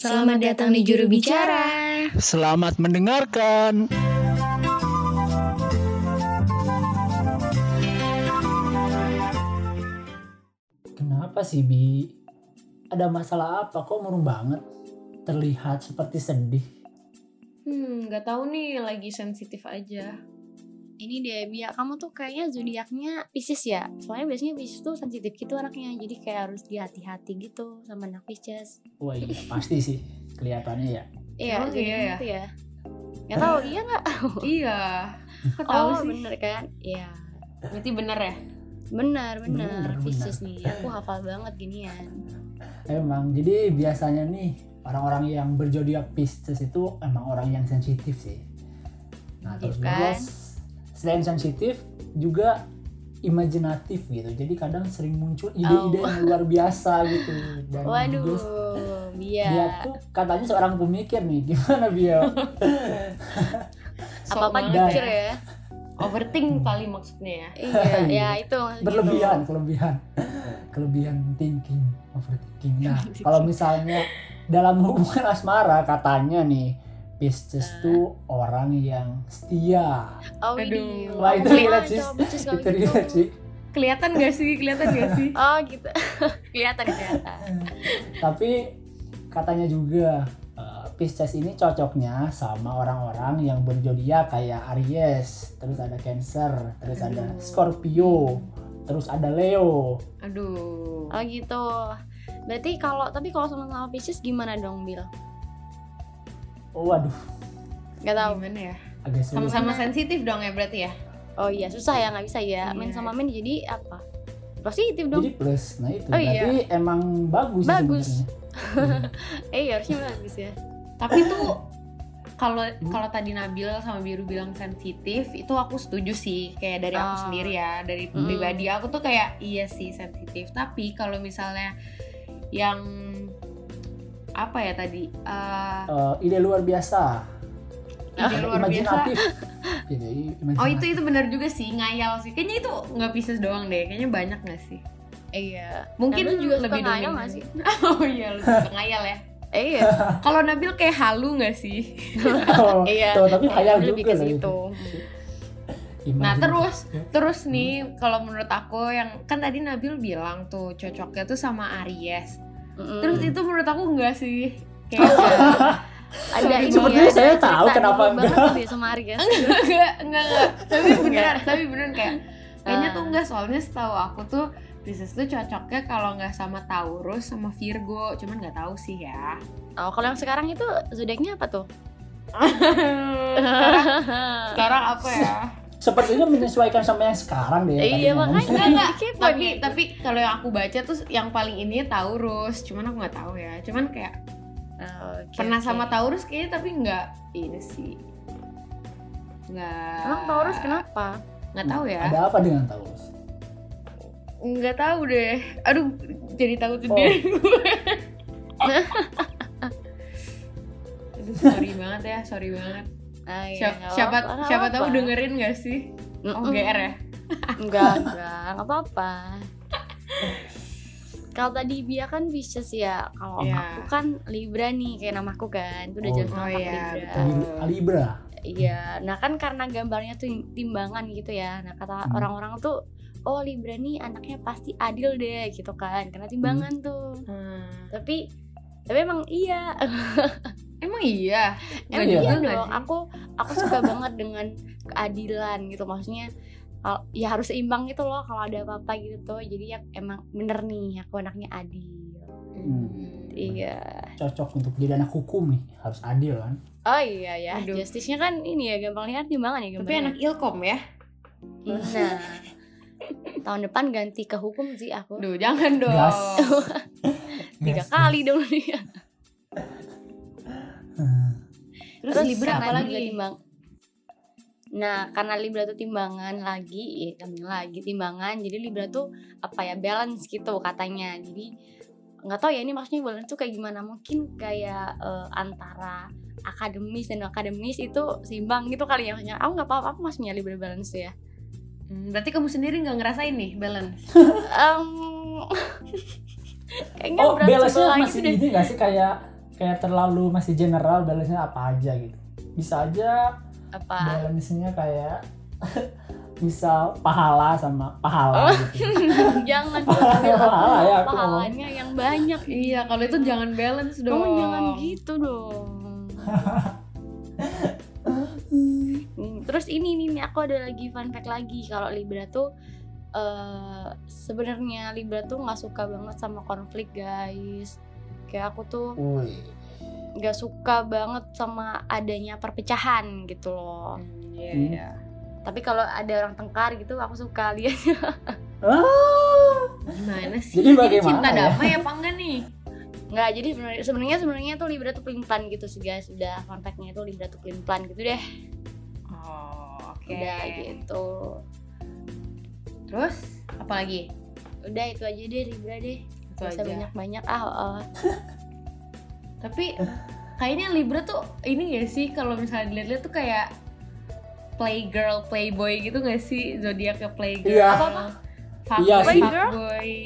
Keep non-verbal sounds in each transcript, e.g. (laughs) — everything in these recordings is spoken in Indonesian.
Selamat datang di Juru Bicara. Selamat mendengarkan. Kenapa sih Bi? Ada masalah apa? Kok murung banget? Terlihat seperti sedih. Hmm, nggak tahu nih, lagi sensitif aja. Ini dia Bia, kamu tuh kayaknya zodiaknya Pisces ya. Soalnya biasanya Pisces tuh sensitif gitu anaknya, jadi kayak harus dihati-hati gitu sama anak Pisces. Wah iya (laughs) pasti sih kelihatannya ya. Iya, jadi iya ya? gitu ya. Nggak tahu (laughs) iya nggak? (laughs) iya, tahu Oh sih? bener kan? Iya. Berarti bener ya? Benar, benar. Bener, Pisces nih, aku hafal banget ginian. Emang jadi biasanya nih orang-orang yang berjodiak Pisces itu emang orang yang sensitif sih. Nah terus juga kan? Selain sensitif juga imajinatif gitu. Jadi kadang sering muncul ide-ide Oh. yang luar biasa gitu. Dan Waduh, juga Bia. dia tuh katanya seorang pemikir nih. Gimana Bia? (laughs) Apa-apa Sok dipikir banget. ya. Overthink kali maksudnya ya. Iya, (laughs) ya itu maksudnya berlebihan gitu. kelebihan kelebihan thinking overthinking nah (laughs) kalau misalnya dalam hubungan asmara katanya nih Pisces Nah. tuh orang yang setia Oh, Aduh. ini. Wah, itu relate sih. itu gitu? relate sih Kelihatan gak sih? Kelihatan gak sih? (laughs) Oh gitu. (laughs) kelihatan kelihatan. tapi katanya juga eh, Pisces ini cocoknya sama orang-orang yang berjodiak kayak Aries terus ada Cancer terus ada Aduh. Scorpio terus ada Leo Aduh. Oh gitu. Berarti kalau tapi kalau sama-sama Pisces gimana dong, Bil? Waduh Gak tahu. Gimana ya? agak sulit Sama-sama sensitif dong ya berarti ya? Oh iya, susah ya nggak bisa ya. Iya. Main sama main jadi apa? Positif dong. Jadi plus, nah itu Oh, iya. berarti emang bagus, sih Bagus. (laughs) Eh iya, harusnya bagus ya. Tapi tuh (laughs) kalau kalau tadi Nabil sama Biru bilang sensitif, itu aku setuju sih. Kayak dari aku Oh. sendiri ya, dari Hmm. pribadi aku tuh kayak iya sih sensitif. Tapi kalau misalnya yang apa ya tadi? Eh, Eh, ide luar biasa, ide luar biasa. imajinatif. (laughs) Ide imajinatif. Oh itu itu benar juga sih ngayal sih. Kayaknya itu nggak Pisces doang deh. Kayaknya banyak nggak sih? Iya. Mungkin Nabil juga suka lebih ngayal nggak sih? (laughs) oh iya lu suka (laughs) ngayal ya. Eh, iya. Kalau Nabil kayak halu nggak sih? Oh, Iya. tuh, tapi khayal Lebih juga ke loh situ. itu. Nah terus Ya. terus nih kalau menurut aku yang kan tadi Nabil bilang tuh cocoknya tuh sama Aries. Mm-mm. Terus itu menurut aku enggak sih. Kayak (laughs) ada ini Sepertinya ya, saya tahu kenapa enggak. dia sama Aries. (laughs) enggak enggak enggak. Tapi beneran, tapi beneran kayak kayaknya Ah. tuh enggak soalnya setahu aku tuh Pisces tuh cocoknya kalau nggak sama Taurus sama Virgo, cuman nggak tahu sih ya. Oh, kalau yang sekarang itu zodiaknya apa tuh? (laughs) sekarang, sekarang apa ya? Sepertinya menyesuaikan sama yang sekarang deh. Iya, makanya. (laughs) Enggak tapi tapi kalau yang aku baca tuh yang paling ini Taurus, cuman aku nggak tahu ya. Cuman kayak Oke, pernah oke. sama Taurus kayaknya tapi nggak ini sih. Nggak. Emang Taurus kenapa? Nggak tahu ya. Ada apa dengan Taurus? Nggak tahu deh. Aduh, jadi tahu sendiri gue. (laughs) Aduh, sorry banget ya, sorry banget. Ah, iya, Siapa siapa, apa-apa. tahu dengerin gak sih? Oh, Mm-mm. GR ya? Enggak, enggak, enggak apa-apa. Kalau tadi Bia kan Pisces ya, kalau Iya. aku kan Libra nih, kayak namaku kan, itu udah Oh, jelas oh iya, Libra. betul. Libra. Iya, nah kan karena gambarnya tuh timbangan gitu ya, nah kata Hmm. orang-orang tuh, oh Libra nih anaknya pasti adil deh gitu kan, karena timbangan tuh. Hmm. Tapi, tapi emang iya, (laughs) Emang iya? emang Iya. iya dong. sih? Aku aku suka banget dengan keadilan gitu, maksudnya kalau ya harus seimbang gitu loh kalau ada apa-apa gitu tuh. Jadi ya emang bener nih aku anaknya adil. Hmm. Iya. Cocok untuk jadi anak hukum nih, harus adil kan. Oh iya ya, Aduh. justice-nya kan ini ya gampang lihat timbangan ya Tapi gambarnya. anak ilkom ya? Nah, tahun depan ganti ke hukum sih aku. Duh, jangan dong. (laughs) Tiga kali dong dia. Hmm. Terus, Libra apa lagi? Timbang. Nah, karena Libra tuh timbangan lagi, ya kami lagi timbangan. Jadi Libra tuh apa ya balance gitu katanya. Jadi nggak tahu ya ini maksudnya balance tuh kayak gimana? Mungkin kayak eh, antara akademis dan akademis itu seimbang gitu kali ya maksudnya. Aku nggak paham apa maksudnya Libra balance tuh ya. Hmm, berarti kamu sendiri nggak ngerasain nih balance? (laughs) Em, (laughs) kayaknya Oh, sebelah masih gitu deh. ini gak sih kayak kayak terlalu masih general balance-nya apa aja gitu. Bisa aja apa? balance-nya kayak (laughs) misal pahala sama pahala gitu. (laughs) Jangan pahala ya aku ngomong. pahalanya yang banyak. Iya, kalau itu jangan balance dong. dong. jangan gitu dong. (laughs) Terus ini nih nih, aku ada lagi fun fact lagi. Kalau Libra tuh eh sebenarnya Libra tuh nggak suka banget sama konflik guys kayak aku tuh nggak suka banget sama adanya perpecahan gitu loh Hmm, Iya, Hmm. iya. tapi kalau ada orang tengkar gitu aku suka lihat Ah, Gimana sih? Jadi bagaimana cinta ya? damai apa enggak nih? nggak jadi sebenarnya sebenarnya tuh Libra tuh pelin pelan gitu sih guys udah fact-nya tuh Libra tuh pelin pelan gitu deh Oh, oke. udah gitu Terus apa lagi? udah itu aja deh Libra deh Itu aja. banyak banyak ah oh. (laughs) Tapi kayaknya Libra tuh ini gak sih kalau misalnya dilihat-lihat tuh kayak playgirl, playboy gitu gak sih zodiaknya playgirl? Iya. Apa-apa? Fuckboy, Iya sih.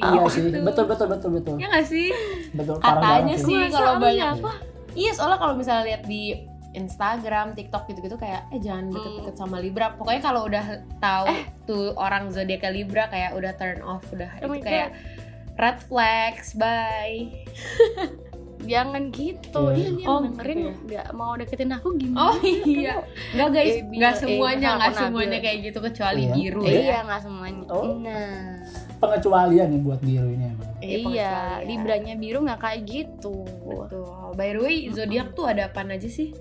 iya Oh, sih gitu. betul betul betul betul Ya gak sih? betul parah Katanya banget sih kalau apa banyak ya, apa? Iya, soalnya kalau misalnya lihat di Instagram, TikTok gitu-gitu kayak eh jangan deket-deket sama Libra. Pokoknya kalau udah tahu tuh orang zodiaknya Libra kayak udah turn off, udah Oh itu kayak red flags, bye. (laughs) jangan gitu Iya. dia Oh, dengerin gitu ya. nggak mau deketin aku gimana Oh iya. Enggak guys, Bil, enggak eh, semuanya, Nabil. semuanya kayak gitu kecuali Iya. biru Eh, ya. iya nggak semuanya Oh. nah pengecualian nih buat biru ini emang iya pengecualian. libranya biru nggak kayak gitu Betul. By the way, zodiak tuh ada apa aja sih?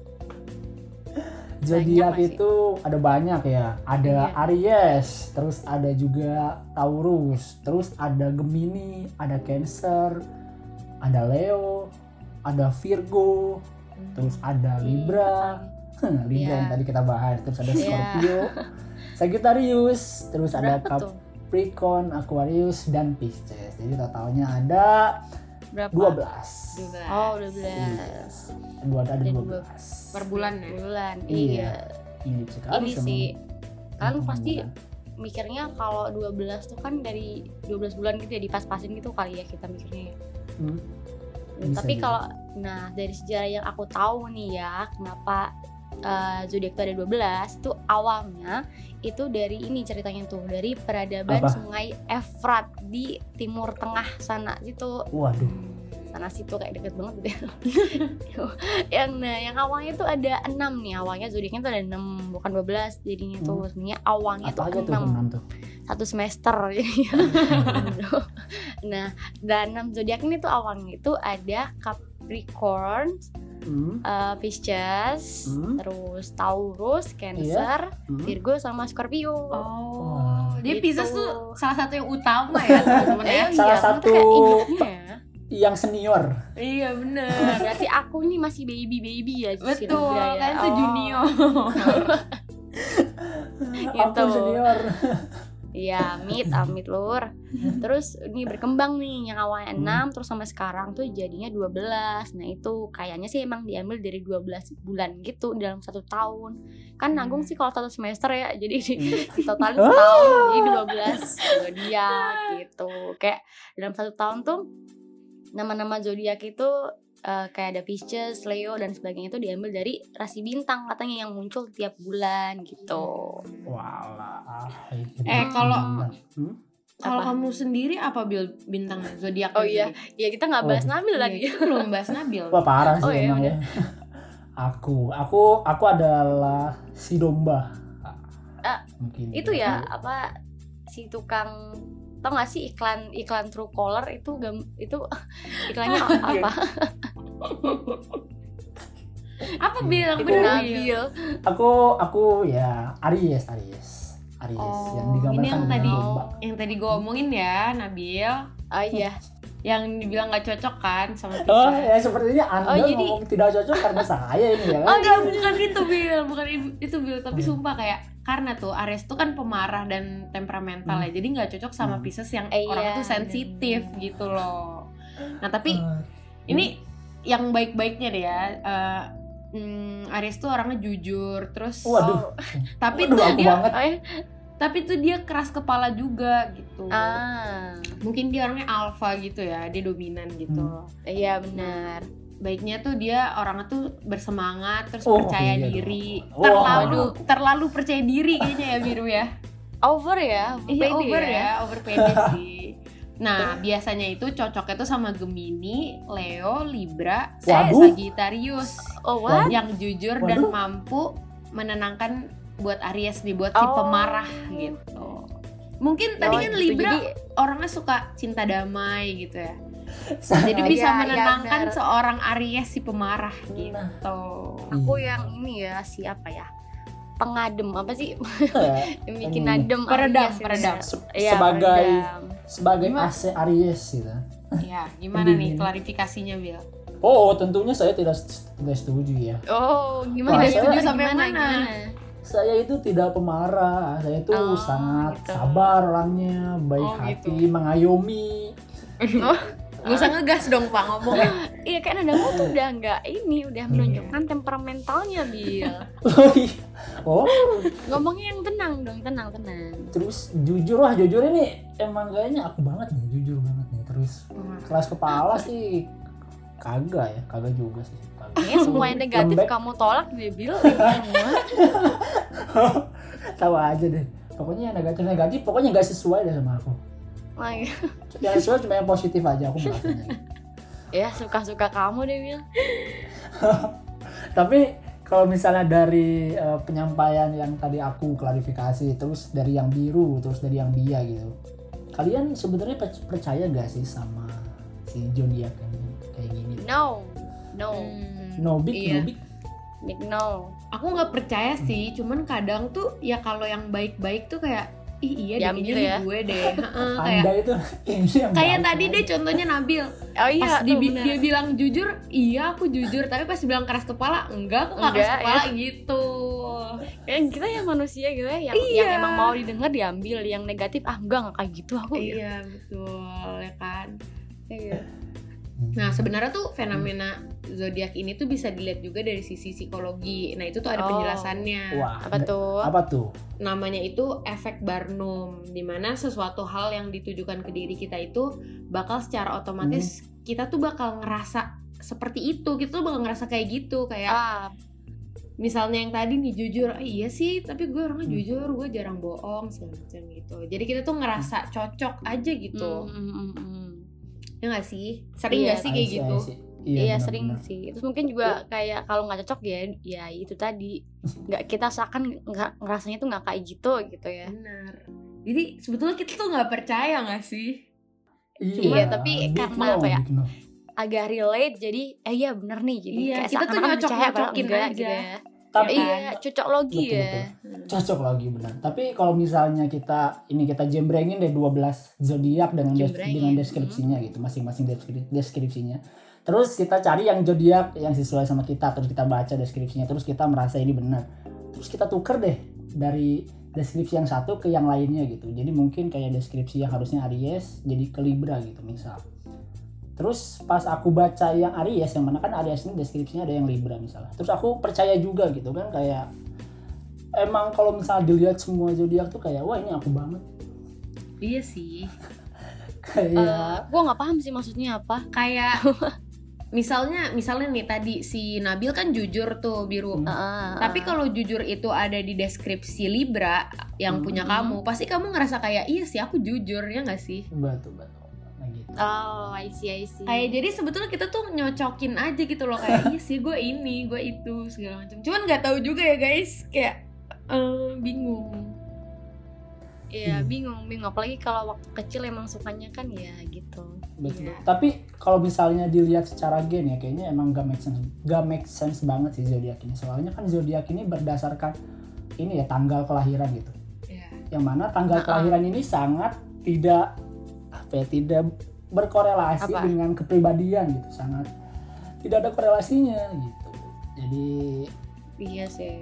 Zodiak itu ada banyak ya ada Iya. Aries terus ada juga Taurus terus ada Gemini ada Cancer ada Leo ada Virgo terus ada Libra Libra Iya. yang tadi kita bahas terus ada Iya. Scorpio (laughs) Sagittarius terus ada Capricorn Aquarius dan Pisces jadi totalnya ada berapa 12 oh udah belas dua ada Ada 12 per bulan ya. bulan Iya. iya ini sekali ini sama sih kan pasti bulan. mikirnya kalau 12 tuh kan dari 12 bulan gitu ya dipas-pasin gitu kali ya kita mikirnya ya. Hmm. Hmm, Bisa Tapi kalau nah dari sejarah yang aku tahu nih ya, kenapa eh, zodiak itu ada 12 itu awalnya itu dari ini ceritanya tuh dari peradaban Apa? Sungai Efrat di timur tengah sana gitu. waduh Sana situ kayak deket banget gitu. ya. (laughs) yang nah yang awalnya tuh ada 6 nih, awalnya zodiaknya tuh ada 6 bukan 12 jadinya tuh Hmm. sebenarnya awalnya apa tuh tuh 6 enam tuh satu semester (laughs) nah dan enam zodiak ini tuh awalnya itu ada Capricorn, Hmm, eh, Pisces, Hmm. terus Taurus, Cancer, hmm. Virgo sama Scorpio. Oh, Wah. dia Gitu. Pisces tuh salah satu yang utama ya teman-teman ya. Eh, Salah iya, satu- yang senior Iya bener. (laughs) Berarti aku nih masih baby baby ya Betul, ya. kan Oh, junior. (laughs) aku Gitu. senior Iya, amit amit (laughs) lur. Terus ini berkembang nih yang awalnya Hmm. 6 terus sampai sekarang tuh jadinya 12. Nah, itu kayaknya sih emang diambil dari 12 bulan gitu dalam satu tahun. Kan nanggung Hmm. sih kalau satu semester ya. (laughs) Jadi di, Hmm. di totalin (laughs) Ah. setahun jadi 12 zodiak gitu. Kayak dalam satu tahun tuh nama-nama zodiak itu eh, kayak ada Pisces, Leo dan sebagainya itu diambil dari rasi bintang katanya yang muncul tiap bulan gitu. walah Eh, kalau- hmm? Kalau kamu sendiri apa bil bintang zodiak? Oh iya, ya kita nggak bahas Nabil tadi. Iya, kita belum bahas Nabil. wah parah sih Oh, iya, emang ya (laughs) aku aku aku adalah si domba Ah, mungkin itu ya apa si tukang tau gak sih iklan iklan Truecaller itu gam, itu (laughs) iklannya (laughs) apa? Apa bil yang Itu bener Bil? Nabil. aku aku ya Aries Aries Aries Oh, yang ini digambarkan yang dengan tadi domba yang tadi gue omongin ya Nabil Oh iya. yang dibilang nggak cocok kan sama Oh Pisces. ya sepertinya anda Oh, jadi- ngomong tidak cocok karena (laughs) saya ini ya Oh kan? enggak bukan itu Bil, bukan itu Bil, tapi Hmm. sumpah kayak karena tuh Aries tuh kan pemarah dan temperamental ya, jadi nggak cocok sama Hmm. Pisces yang Eh, orang iya, tuh sensitif gitu loh. Nah tapi Eh, ini yang baik-baiknya deh ya. eh, hmm, Aries tuh orangnya jujur, terus waduh (laughs) tapi waduh tuh dia banget Oh, iya. tapi tuh dia keras kepala juga gitu. Ah, Mungkin dia orangnya alpha gitu ya, dia dominan gitu. Hmm. iya benar. baiknya tuh dia orangnya tuh bersemangat terus Oh, percaya iya diri dong. terlalu Wah. terlalu percaya diri kayaknya ya biru ya over ya iya pede over ya over pede sih (laughs) nah biasanya itu cocoknya tuh sama Gemini Leo Libra Waduh. Sagittarius oh what yang jujur dan Waduh. mampu menenangkan buat Aries nih buat si Oh. pemarah gitu mungkin tadi Oh, kan gitu. Libra Jadi, orangnya suka cinta damai gitu ya (laughs) jadi bisa Iya, iya, menenangkan benar. seorang Aries si pemarah Nah. gitu aku Iya. yang ini ya siapa ya pengadem apa sih Ya, (laughs) yang bikin adem Peredam, Aries peredam. ya. Se- sebagai peredam. sebagai Gimana? AC Aries gitu. ya gimana nih klarifikasinya Bil Oh, tentunya saya tidak tidak setuju ya. oh gimana ya saya- sampai Gimana, mana Saya itu tidak pemarah, saya itu Oh, sangat gitu. sabar orangnya, baik Oh, hati, mengayomi. Gak usah ngegas dong pak ngomongnya (laughs) Iya kan nadamu tuh udah nggak ini udah menunjukkan temperamentalnya Bil. (laughs) oh, Ngomongnya yang tenang dong, tenang tenang. terus jujur lah, jujur ini emang kayaknya aku banget nih, jujur banget nih. Terus kelas kepala sih kagak ya, kagak juga sih. Kagak. Kayaknya semua yang negatif Lembek. kamu tolak dia Bil. (laughs) semua. Tahu aja deh. Pokoknya yang negatif negatif, pokoknya nggak sesuai deh sama aku. Iya. Yang sesuai cuma yang positif aja aku merasanya. (laughs) ya suka-suka kamu deh Bil. (laughs) Tapi kalau misalnya dari eh, penyampaian yang tadi aku klarifikasi, terus dari yang biru, terus dari yang dia gitu, kalian sebenarnya per- percaya gak sih sama si zodiak ini kayak gini? No, no, Hmm, No big, iya. no big. big no. aku nggak percaya sih cuman kadang tuh ya kalau yang baik-baik tuh kayak ih iya Diambil ya. gue deh (laughs) Heeh, kayak Anda itu (laughs) yang kayak tadi deh contohnya Nabil Oh iya, pas bener. dia bilang jujur iya aku jujur tapi pas bilang keras kepala enggak aku nggak keras kepala gitu Kayak kita ya manusia gitu ya yang, Iya. yang emang mau didengar diambil, yang negatif ah enggak enggak kayak gitu aku. iya betul ya kan Iya. Hmm. nah sebenarnya tuh fenomena zodiak ini tuh bisa dilihat juga dari sisi psikologi nah itu tuh ada Oh. penjelasannya Wah, Apa tuh? Apa tuh? namanya itu efek Barnum di mana sesuatu hal yang ditujukan ke diri kita itu bakal secara otomatis Hmm. kita tuh bakal ngerasa seperti itu kita tuh bakal ngerasa kayak gitu kayak Ah, misalnya yang tadi nih jujur "Ah, iya sih tapi gue orangnya Hmm. jujur gue jarang bohong segala macam gitu jadi kita tuh ngerasa cocok aja gitu mm, mm, mm, mm. Ya nggak sih sering Iya. nggak sih kayak gitu I see. Iya, benar, sering benar. sih. Terus mungkin juga kayak kalau nggak cocok ya, ya itu tadi nggak kita seakan nggak ngerasanya tuh nggak kayak gitu gitu ya. benar jadi sebetulnya kita tuh nggak percaya nggak sih Iya, tapi karena apa ya? Agak relate jadi eh iya bener nih jadi Iya, kayak kita tuh nyocok-nyocokin enggak aja. gitu ya. Tapi Iya, cocok logi Betul, ya. betul. cocok lagi benar. Tapi kalau misalnya kita ini kita jembrengin deh 12 zodiak dengan des- dengan deskripsinya gitu, masing-masing deskri- deskripsinya. Terus kita cari yang zodiak yang sesuai sama kita, terus kita baca deskripsinya, terus kita merasa ini benar. Terus kita tuker deh dari deskripsi yang satu ke yang lainnya gitu. Jadi mungkin kayak deskripsi yang harusnya Aries jadi ke Libra gitu misal. Terus pas aku baca yang Aries, yang mana kan Aries ini deskripsinya ada yang Libra misalnya. Terus aku percaya juga gitu kan kayak emang kalau misalnya dilihat semua zodiak tuh kayak wah ini aku banget. iya sih (laughs) Kayak Eh, gua nggak paham sih maksudnya apa. kayak (laughs) misalnya misalnya nih tadi si Nabil kan jujur tuh biru Hmm. Heeh, tapi heeh. kalau jujur itu ada di deskripsi Libra yang Hmm. punya kamu pasti kamu ngerasa kayak iya sih aku jujur ya nggak sih betul betul. Nah, gitu. Oh, I see, I see. kayak jadi sebetulnya kita tuh nyocokin aja gitu loh kayak iya sih gue ini gue itu segala macam cuman nggak tahu juga ya guys kayak eh, bingung Iya, Hmm. bingung, bingung. Apalagi kalau waktu kecil emang sukanya kan ya gitu. Betul. Iya. Tapi kalau misalnya dilihat secara gen ya kayaknya emang gak make sense, gak make sense banget sih zodiak ini. Soalnya kan zodiak ini berdasarkan ini ya tanggal kelahiran gitu. ya Yang mana tanggal Uh-uh. kelahiran ini sangat tidak apa ya tidak berkorelasi Apa? dengan kepribadian gitu. Sangat tidak ada korelasinya gitu. Jadi Iya sih.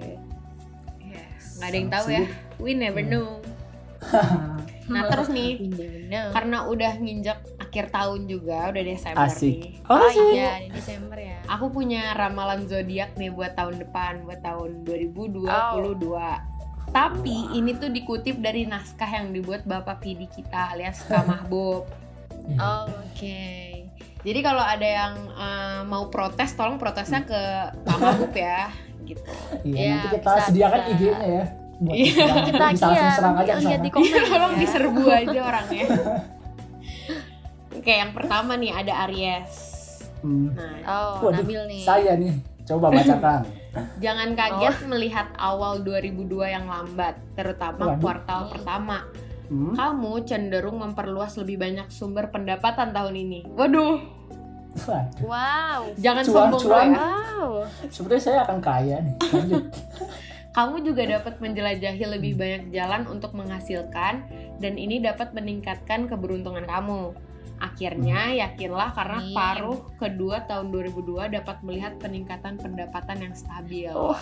ya nggak ada yang tahu ya we never Iya. know (laughs) nah terus nih Bener. karena udah nginjak akhir tahun juga udah Desember Asik. nih Oh, sih. iya, di Desember ya. aku punya ramalan zodiak nih buat tahun depan buat tahun 2022 tapi Wah. ini tuh dikutip dari naskah yang dibuat Bapak Pidi kita alias Kak (laughs) Mahbub Oh, oke. Jadi kalau ada yang eh, mau protes, tolong protesnya ke Pak Mahbub ya, gitu. Iya, Ya, nanti kita bisa, sediakan bisa. IG-nya ya. Buat Iya. kita bisa langsung iya, serang aja lihat sana. di komen (laughs) Iya, tolong ya. diserbu aja orangnya. (laughs) Oke, yang pertama nih ada Aries. Hmm. Nah, Oh, Waduh, Nabil nih. Saya nih, coba bacakan. Jangan kaget melihat awal 2002 yang lambat, terutama Waduh. kuartal Hmm. pertama. Hmm. Kamu cenderung memperluas lebih banyak sumber pendapatan tahun ini. Waduh, Waduh, Wow. jangan Cuan, sombong cuan. ya. Wow. sebenarnya saya akan kaya nih. Lanjut. (laughs) Kamu juga dapat menjelajahi lebih banyak jalan untuk menghasilkan dan ini dapat meningkatkan keberuntungan kamu. Akhirnya yakinlah karena paruh kedua tahun 2002 dapat melihat peningkatan pendapatan yang stabil. Oh.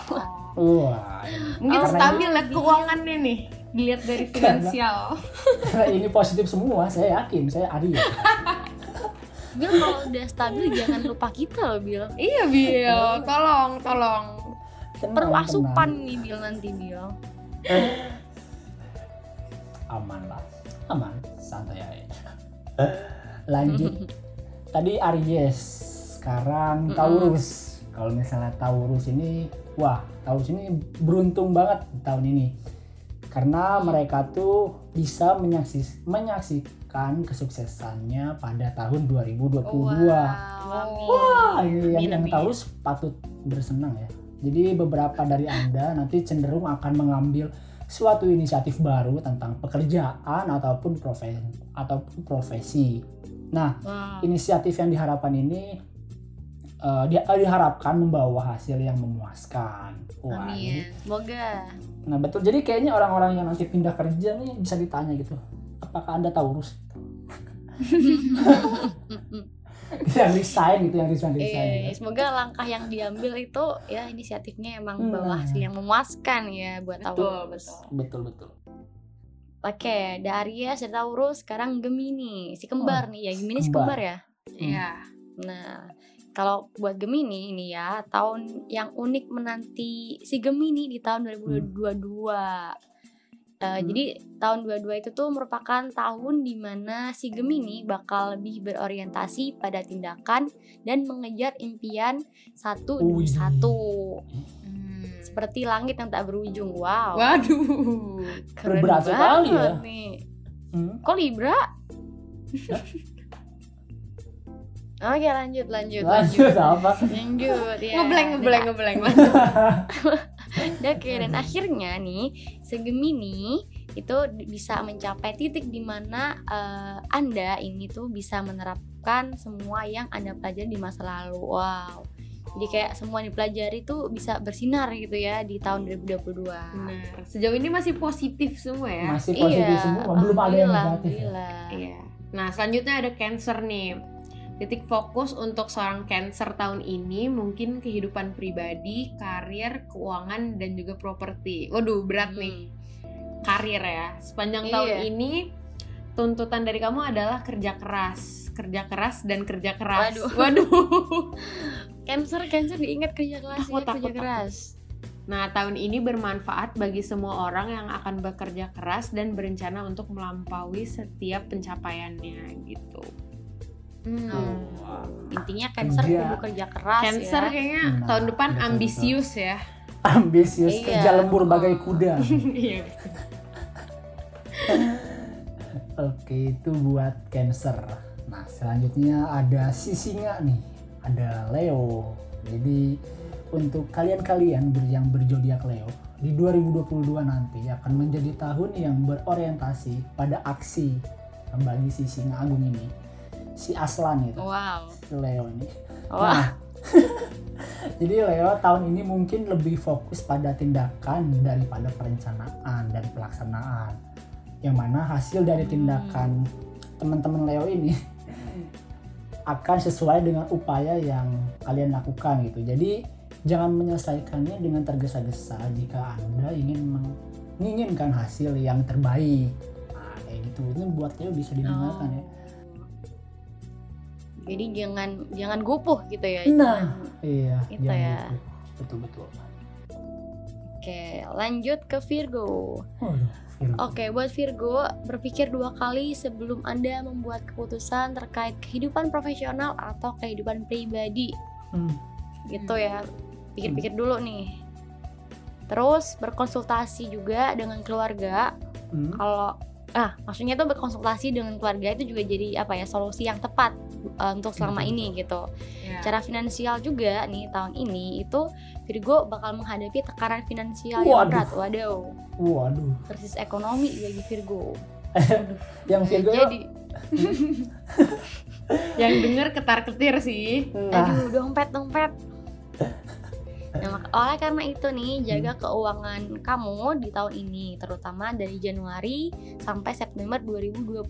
Wah, Mungkin Oh, stabil ya karena- keuangannya nih dilihat dari finansial. karena ini positif semua, saya yakin, saya Aries. (laughs) Bil kalau udah stabil jangan lupa kita loh Bil. iya Bil, tolong tolong. Tenang, Perlu tenang. asupan nih Bil nanti Bil. Aman lah, aman, santai aja. Lanjut. (laughs) Tadi Aries, sekarang. Taurus. Kalau misalnya Taurus ini, wah, Taurus ini beruntung banget tahun ini. Karena mereka tuh bisa menyaksi- menyaksikan kesuksesannya pada tahun 2022. Wow. amin. Wah, ini yang, yang. Taurus patut bersenang ya. Jadi beberapa dari Anda nanti cenderung akan mengambil suatu inisiatif baru tentang pekerjaan ataupun profesi ataupun profesi. Nah, Wow. inisiatif yang diharapkan ini eh, di- eh, diharapkan membawa hasil yang memuaskan. Wah, Amin. ini- Semoga. nah betul. Jadi kayaknya orang-orang yang nanti pindah kerja nih bisa ditanya gitu, apakah anda Taurus? (laughs) yang resign gitu, yang resign resign. Iya, gitu. semoga langkah yang diambil itu ya inisiatifnya emang bawa Nah. hasil yang memuaskan ya buat Betul, Taurus. betul. Betul betul. Oke, dari Aries, dari Taurus, sekarang Gemini, si kembar nih ya. Gemini si kembar. ya. Iya. Nah, kalau buat Gemini ini ya, tahun yang unik menanti si Gemini di tahun 2022. Eh, Hmm. Jadi tahun 22 itu tuh merupakan tahun di mana si Gemini bakal lebih berorientasi pada tindakan dan mengejar impian satu demi satu. Hmm. Seperti langit yang tak berujung. Wow. Waduh. Keren Berat sekali banget ya. nih. Hmm. Kok Libra? Oke lanjut lanjut Lanjut apa? (laughs) lanjut ya. Ngeblank ngeblank ngeblank. (laughs) (laughs) Oke dan akhirnya nih si Gemini itu bisa mencapai titik di mana eh, anda ini tuh bisa menerapkan semua yang anda pelajari di masa lalu. Wow. Jadi kayak semua yang dipelajari tuh bisa bersinar gitu ya di tahun 2022. Benar. Sejauh ini masih positif semua ya. Masih positif semua, belum ada yang negatif. ya? Iya. Nah, selanjutnya ada Cancer nih. Titik fokus untuk seorang Cancer tahun ini mungkin kehidupan pribadi, karir, keuangan, dan juga properti. Waduh, berat nih. Karir ya. Sepanjang Iya. tahun ini tuntutan dari kamu adalah kerja keras, kerja keras dan kerja keras. Waduh. Waduh. (laughs) Cancer, cancer diingat kerja keras Takut, ya, takut, kerja takut. keras. Nah, tahun ini bermanfaat bagi semua orang yang akan bekerja keras dan berencana untuk melampaui setiap pencapaiannya gitu. Hmm. Intinya cancer kudu kerja keras Cancer ya. kayaknya Nah, tahun depan betul, ambisius ya. Ambisius Iya. kerja lembur bagai kuda. (laughs) Iya. Oke, itu buat Cancer. Nah, selanjutnya ada si singa nih. Ada Leo. Jadi untuk kalian-kalian yang berzodiak Leo di 2022 nanti akan menjadi tahun yang berorientasi pada aksi bagi si singa agung ini. Si Aslan itu, Wow. si Leo ini. Wah. Nah, (laughs) jadi Leo tahun ini mungkin lebih fokus pada tindakan daripada perencanaan dan pelaksanaan. Yang mana hasil dari tindakan teman-teman Leo ini (laughs) akan sesuai dengan upaya yang kalian lakukan gitu. Jadi jangan menyelesaikannya dengan tergesa-gesa jika Anda ingin menginginkan hasil yang terbaik. Nah, kayak gitu. Itu buat Leo bisa didengarkan ya. Jadi jangan jangan gupuh gitu ya. Nah, Jangan- Iya, Itu ya. gitu. Betul betul. Oke, lanjut ke Virgo. Waduh, Virgo. Oke, buat Virgo, berpikir dua kali sebelum Anda membuat keputusan terkait kehidupan profesional atau kehidupan pribadi. Hmm. Gitu ya. Pikir-pikir dulu nih. Terus berkonsultasi juga dengan keluarga. Hmm. Kalau ah, maksudnya tuh berkonsultasi dengan keluarga itu juga jadi apa ya, solusi yang tepat uh, untuk selama Betul, ini gitu. Ya. Cara finansial juga nih tahun ini itu Virgo bakal menghadapi tekanan finansial Waduh. yang berat. Waduh, Waduh. krisis ekonomi bagi Virgo. (laughs) Yang Virgo Jadi, (laughs) Yang denger ketar-ketir sih. nah, aduh dompet dompet. Nah, mak- oleh karena itu nih, jaga keuangan kamu di tahun ini, terutama dari Januari sampai September 2022.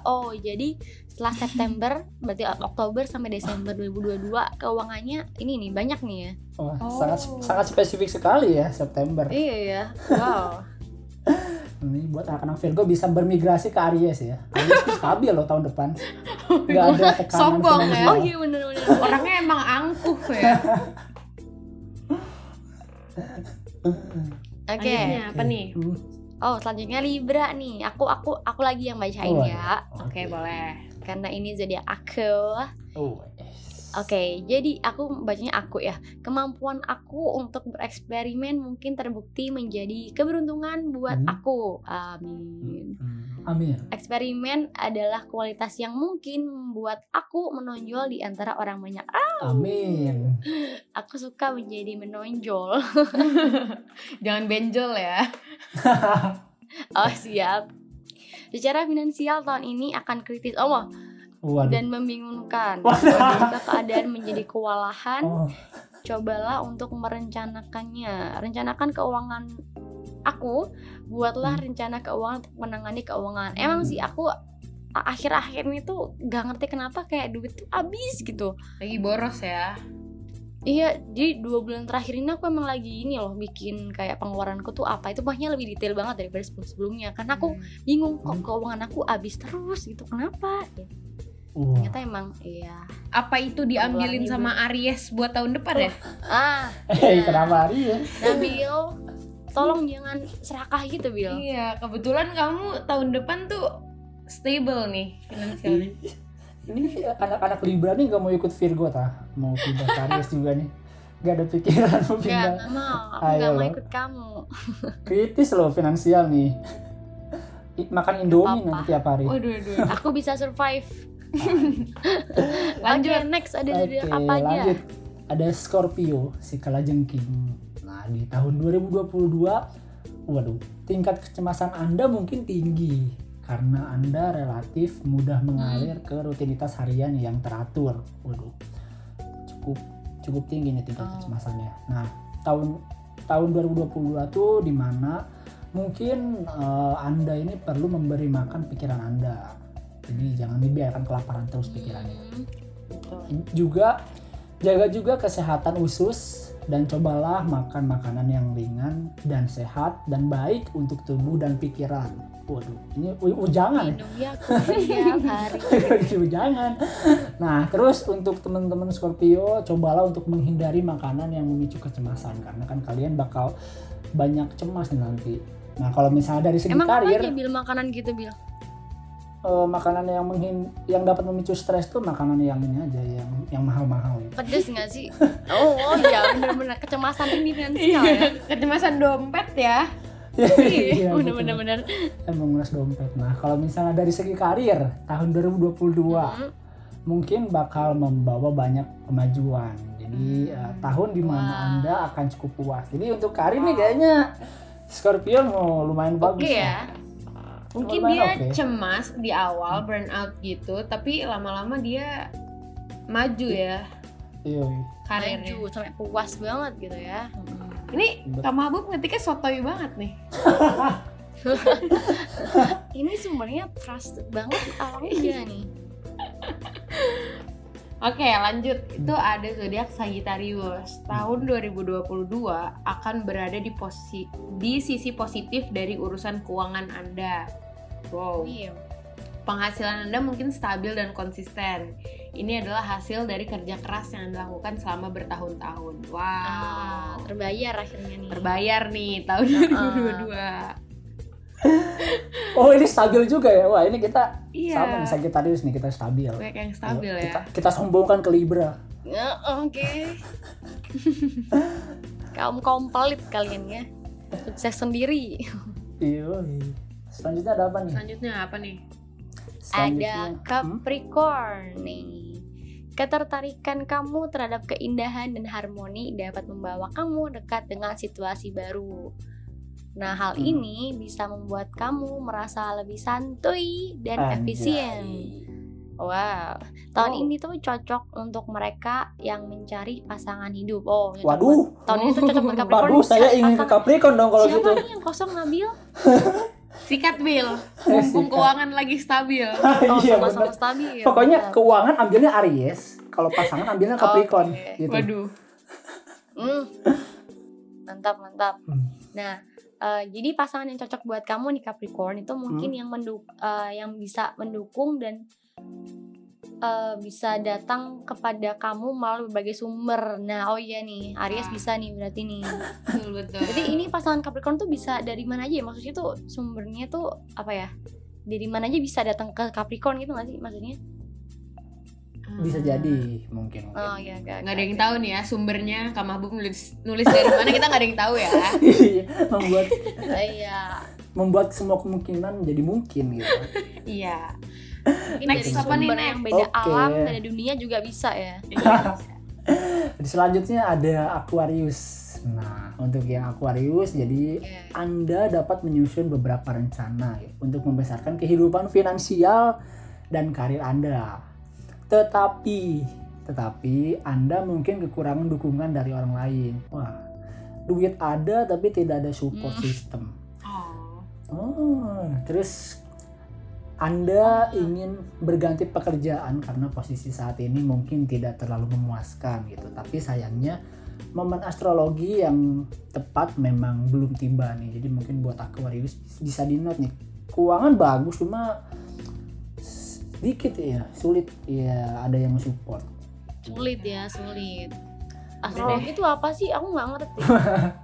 Oh, jadi setelah (laughs) September, berarti Oktober sampai Desember 2022, keuangannya ini nih banyak nih ya. wah, Oh. sangat sangat spesifik sekali ya September. Iya ya, wow. (laughs) Ini buat anak-anak Virgo bisa bermigrasi ke Aries ya. Aries tuh stabil loh tahun depan. (laughs) Gak ada tekanan Sombong ya. Oh iya bener-bener. Orangnya emang angkuh ya. Oke. Lanjutnya apa nih? Oh, selanjutnya Libra nih. Aku aku aku lagi yang bacain Oh, ya. Oke, boleh. Karena ini zodiak aku. Oh, yes. Oke, jadi aku bacanya aku ya. Kemampuan aku untuk bereksperimen mungkin terbukti menjadi keberuntungan buat Hmm. aku. Amin. Hmm. Amin. Eksperimen adalah kualitas yang mungkin membuat aku menonjol di antara orang banyak. Ah, Amin. (gasps) aku suka menjadi menonjol. (laughs) Jangan benjol ya. (laughs) Oh, siap. Secara finansial tahun ini akan kritis. Oh, Waduh. dan membingungkan. Jika keadaan menjadi kewalahan, Oh, cobalah untuk merencanakannya. Rencanakan keuangan aku, buatlah Hmm. rencana keuangan untuk menangani keuangan. Emang sih aku a- akhir-akhir ini tuh gak ngerti kenapa kayak duit tuh habis gitu. Lagi boros ya. Iya, jadi dua bulan terakhir ini aku emang lagi ini loh bikin kayak pengeluaranku tuh apa itu banyak lebih detail banget daripada sebelum sebelumnya karena aku Hmm. bingung kok Hmm. keuangan aku habis terus gitu kenapa? Ya, ternyata emang iya. Apa itu diambilin sama Aries buat tahun depan ya? Ah, Eh, (laughs) Iya. kenapa Aries? Nabil, tolong jangan serakah gitu Bil. Iya, kebetulan kamu tahun depan tuh stable nih finansialnya. Ini anak-anak Libra nih gak mau ikut Virgo tah? Mau pindah ke Aries juga nih. Gak ada pikiran mau Gak, pindah. gak mau, aku Ayo gak mau ikut kamu Kritis loh finansial nih. Makan Indomie nanti tiap hari. Waduh, aduh. Aku bisa survive (laughs) Lanjut. Oke, next ada zodiak apa aja? lanjut. Ada Scorpio, si kalajengking. Nah, di tahun 2022, waduh, tingkat kecemasan Anda mungkin tinggi karena Anda relatif mudah mengalir ke rutinitas harian yang teratur. Waduh, cukup cukup tinggi nih tingkat Oh. kecemasannya. Nah, tahun tahun 2022 tuh di mana mungkin eh, Anda ini perlu memberi makan pikiran Anda. Jadi jangan dibiarkan kelaparan terus pikirannya Hmm, juga jaga juga kesehatan usus dan cobalah makan makanan yang ringan dan sehat dan baik untuk tubuh dan pikiran. Waduh, ini ujangan ya. Ya ujangan. (laughs) Nah, terus untuk teman-teman Scorpio, cobalah untuk menghindari makanan yang memicu kecemasan karena kan kalian bakal banyak cemas nih nanti. Nah, kalau misalnya dari segi Emang apa karir, Bil makanan gitu Bil? Eh, makanan yang menghin yang dapat memicu stres tuh makanan yang ini aja yang yang mahal-mahal gitu. Pedes gak sih? (laughs) Oh, oh iya bener-bener kecemasan ini finansial ya Iya, kecemasan dompet ya. Iya. Bener-bener dan menguras dompet. Nah, kalau misalnya dari segi karir tahun 2022 Hmm, mungkin bakal membawa banyak kemajuan. Jadi Hmm. eh, tahun di mana Wow. anda akan cukup puas. Jadi untuk karir nih kayaknya Scorpio mau lumayan bagus Oke ya Mungkin dia oke. cemas di awal burnout gitu, tapi lama-lama dia maju ya Iya. karirnya. Maju sampai puas banget gitu ya Hmm. Ini Kak Mabuk ngetiknya sotoy banget nih. (laughs) (laughs) Ini sumbernya trust banget orangnya (laughs) nih Oke, lanjut. Itu ada zodiak Sagittarius. Tahun 2022 akan berada di posi di sisi positif dari urusan keuangan Anda. Wow. Iya Penghasilan Anda mungkin stabil dan konsisten. Ini adalah hasil dari kerja keras yang Anda lakukan selama bertahun-tahun. Wow. Ah, terbayar akhirnya nih. Terbayar nih tahun Ah. 2022. (laughs) Oh ini stabil juga ya. Wah ini kita Iya. sama nih Sagittarius nih kita stabil. Banyak yang stabil Ayo, ya. Kita, kita sombongkan ke Libra. Ya, Oke. (laughs) Kaum kaum pelit kalian ya. Sukses sendiri. Iya. Selanjutnya ada apa nih? Selanjutnya apa nih? Selanjutnya, Ada hmm? Capricorn nih. Ketertarikan kamu terhadap keindahan dan harmoni dapat membawa kamu dekat dengan situasi baru. Nah, hal Hmm. ini bisa membuat kamu merasa lebih santuy dan Anjay. efisien. Wow, tahun Oh. ini tuh cocok untuk mereka yang mencari pasangan hidup. Oh, buat- Waduh. tahun ini tuh cocok buat (laughs) Capricorn. Bagus saya ingin ke. Capricorn dong kalau Siapa gitu. nih yang kosong Nabil? (laughs) Sikat Bill. (laughs) Mumpung keuangan lagi stabil. (laughs) Oh, sama-sama stabil. Pokoknya Mantap. keuangan ambilnya Aries, kalau pasangan ambilnya (laughs) Capricorn Oke. gitu. Waduh. Hmm. Mantap, mantap. Hmm. Nah, eh, jadi pasangan yang cocok buat kamu nih Capricorn itu mungkin Hmm. yang menduk eh, yang bisa mendukung dan eh, bisa datang kepada kamu melalui berbagai sumber. Nah, oh iya nih, Aries Ah. bisa nih berarti nih. (laughs) Betul betul. Jadi ini pasangan Capricorn tuh bisa dari mana aja ya? Maksudnya tuh sumbernya tuh apa ya? Dari mana aja bisa datang ke Capricorn gitu gak sih maksudnya? Bisa jadi mungkin. mungkin. Oh iya, gak, nggak ada yang tahu nih ya sumbernya Kak Mahbub nulis nulis dari mana kita nggak ada yang tahu ya (laughs) Iya, membuat (laughs) Iya. membuat semua kemungkinan jadi mungkin gitu. iya Mungkin Next, dari apa nih, yang beda Oke. alam, beda dunia juga bisa ya. (laughs) Jadi selanjutnya ada Aquarius. Nah, untuk yang Aquarius jadi Oke. Anda dapat menyusun beberapa rencana ya, untuk membesarkan kehidupan finansial dan karir Anda. Tetapi, tetapi Anda mungkin kekurangan dukungan dari orang lain. Wah, duit ada tapi tidak ada support Hmm. system. oh Oh, terus Anda ingin berganti pekerjaan karena posisi saat ini mungkin tidak terlalu memuaskan gitu. Tapi sayangnya momen astrologi yang tepat memang belum tiba nih. Jadi mungkin buat Aquarius bisa di note nih. Keuangan bagus cuma sedikit ya, sulit ya ada yang support. Sulit ya, sulit. Astrologi itu apa sih? Aku nggak ngerti.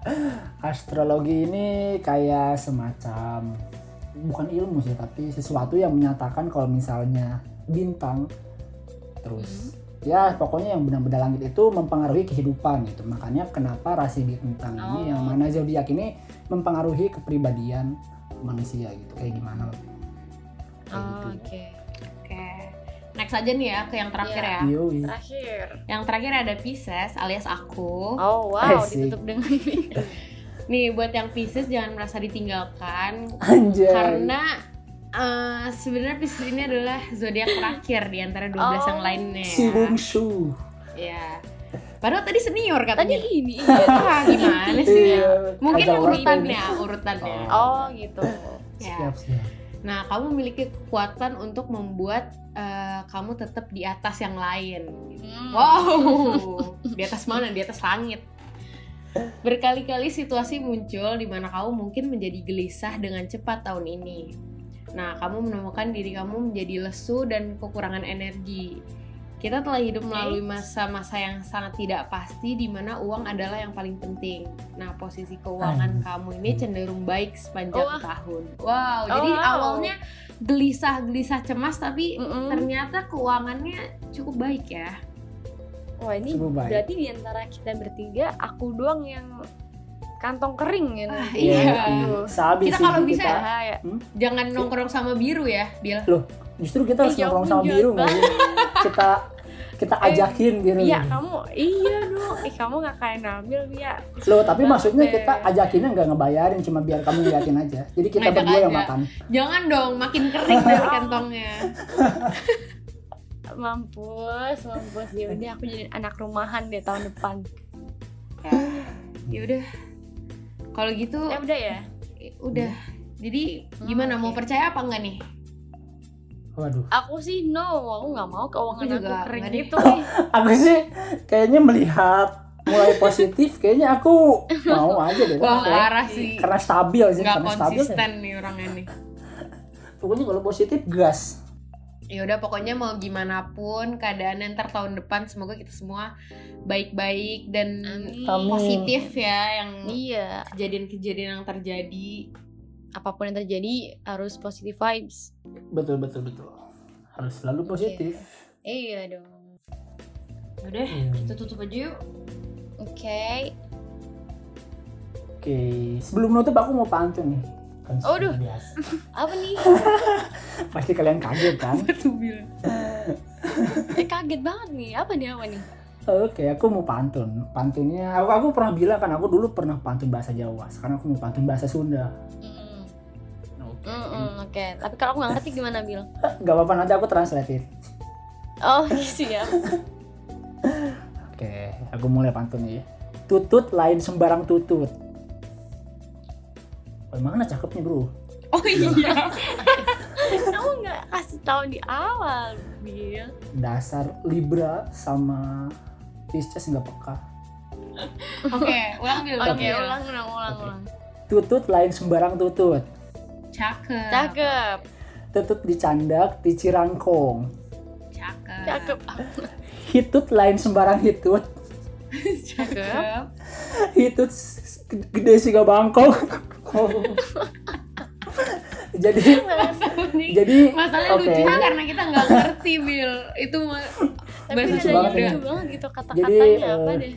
(laughs) Astrologi ini kayak semacam bukan ilmu sih tapi sesuatu yang menyatakan kalau misalnya bintang terus ya pokoknya yang benar-benar langit itu mempengaruhi kehidupan gitu makanya kenapa rasi bintang ini Oh. yang mana zodiak ini mempengaruhi kepribadian manusia gitu kayak gimana kayak Oh, gitu Oke. oke next aja nih ya ke yang terakhir Iya. ya Yoi. Terakhir. yang terakhir ada Pisces alias aku Oh wow, Asik. ditutup dengan (laughs) nih buat yang Pisces jangan merasa ditinggalkan anjay karena eh, sebenarnya Pisces ini adalah zodiak terakhir di antara 12 yang Oh. lainnya si bungsu ya padahal tadi senior Tadi katanya ini (laughs) iya. ah, gimana sih Iya, mungkin agak urutannya urutannya Oh gitu. ya siap siap Nah, kamu memiliki kekuatan untuk membuat eh, kamu tetap di atas yang lain. Hmm. Wow, di atas mana? Di atas langit. Berkali-kali situasi muncul di mana kamu mungkin menjadi gelisah dengan cepat tahun ini. Nah, kamu menemukan diri kamu menjadi lesu dan kekurangan energi. Kita telah hidup melalui masa-masa yang sangat tidak pasti di mana uang adalah yang paling penting. Nah, posisi keuangan kamu ini cenderung baik sepanjang Wah. tahun. Wow, Oh, jadi wow. awalnya gelisah-gelisah cemas tapi Mm-mm. ternyata keuangannya cukup baik ya. Wah ini Cukup baik. berarti di antara kita bertiga aku doang yang kantong kering ya. Ah, iya. Aduh. Sabi Kita kalau bisa kita. Bahaya. Jangan nongkrong sama biru ya, Bil. justru kita harus Eh, ya nongkrong sama biru sih? kita kita Eh, ajakin biru Iya kamu, iya dong. Eh kamu nggak kayak Nabil ya. Loh, tapi maksudnya kita ajakinnya nggak ngebayarin, cuma biar kamu ngeliatin aja. Jadi kita Ngajak berdua yang makan. Jangan dong, makin kering dari kantongnya. (laughs) Mampus, mampus. Ya udah aku jadi anak rumahan deh tahun depan. Ya udah. Kalau gitu Ya udah ya. udah. Jadi Hmm, gimana mau percaya apa enggak nih? Waduh. Aku sih no, aku nggak mau keuangan Aku aku, kering gitu. nih. (laughs) Aku sih kayaknya melihat mulai positif, kayaknya aku mau aja deh. Wah, Oke. parah sih. Karena stabil sih, Nggak karena stabil. ya. konsisten nih orangnya nih. Pokoknya kalau positif gas. Ya udah pokoknya mau gimana pun keadaan ntar tahun depan semoga kita semua baik-baik dan Amin. Positif ya yang Iya, kejadian-kejadian yang terjadi apa pun yang terjadi harus positive vibes. betul betul betul harus selalu positif Iya dong. udah Hmm. kita tutup aja yuk Oke. oke sebelum nutup aku mau pantun nih kan seperti duh. biasa. (laughs) Apa nih? (laughs) pasti kalian kaget kan bilang (laughs) eh kaget banget nih. Apa nih apa nih? Oke, aku mau pantun. Pantunnya, aku, aku pernah bilang kan, aku dulu pernah pantun bahasa Jawa. Sekarang aku mau pantun bahasa Sunda. Oke. Oke, tapi kalau aku nggak ngerti gimana Bil? Gak apa-apa nanti aku translate Oh siap. Oke, aku mulai pantunnya ya. Tutut lain sembarang tutut. Bagaimana cakepnya bro? oh iya (laughs) Kamu nggak kasih tahu di awal Bil? Dasar Libra sama Pisces nggak peka. oke ulang bil ulang, Oke, Bil. ulang ulang ulang Oke. ulang. Tutut lain sembarang tutut. cakep Cakep, Tutut dicandak di Cirangkong. cakep cakep, Hitut lain sembarang hitut. cakep Hitut gede sih gak (laughs) jadi jadi masalahnya oke. lucunya karena kita nggak ngerti bil itu tapi bahasa lucu banget ya. banget gitu Jadi, kata-katanya apa eh, deh?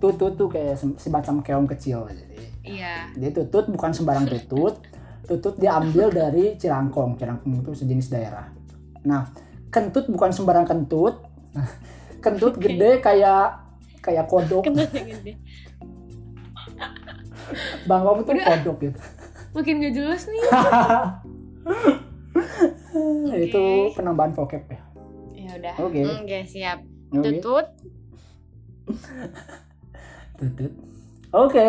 tutut tuh kayak sem- semacam keong kecil jadi iya dia tutut bukan sembarang tutut tutut diambil dari Cirangkong Cirangkong itu sejenis daerah nah kentut bukan sembarang kentut Nah, (laughs) kentut Oke. gede kayak kayak kodok Kentutnya gede. Bangkong tuh Udah. kodok gitu. Makin gak jelas nih. (laughs) Itu penambahan vocab ya. Ya udah. Oke. Oke, siap. oke. Tutut. (laughs) tutut. Oke.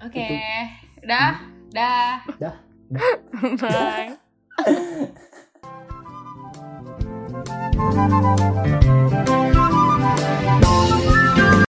Oke. Dah. Dah. Bye. Oke. (laughs)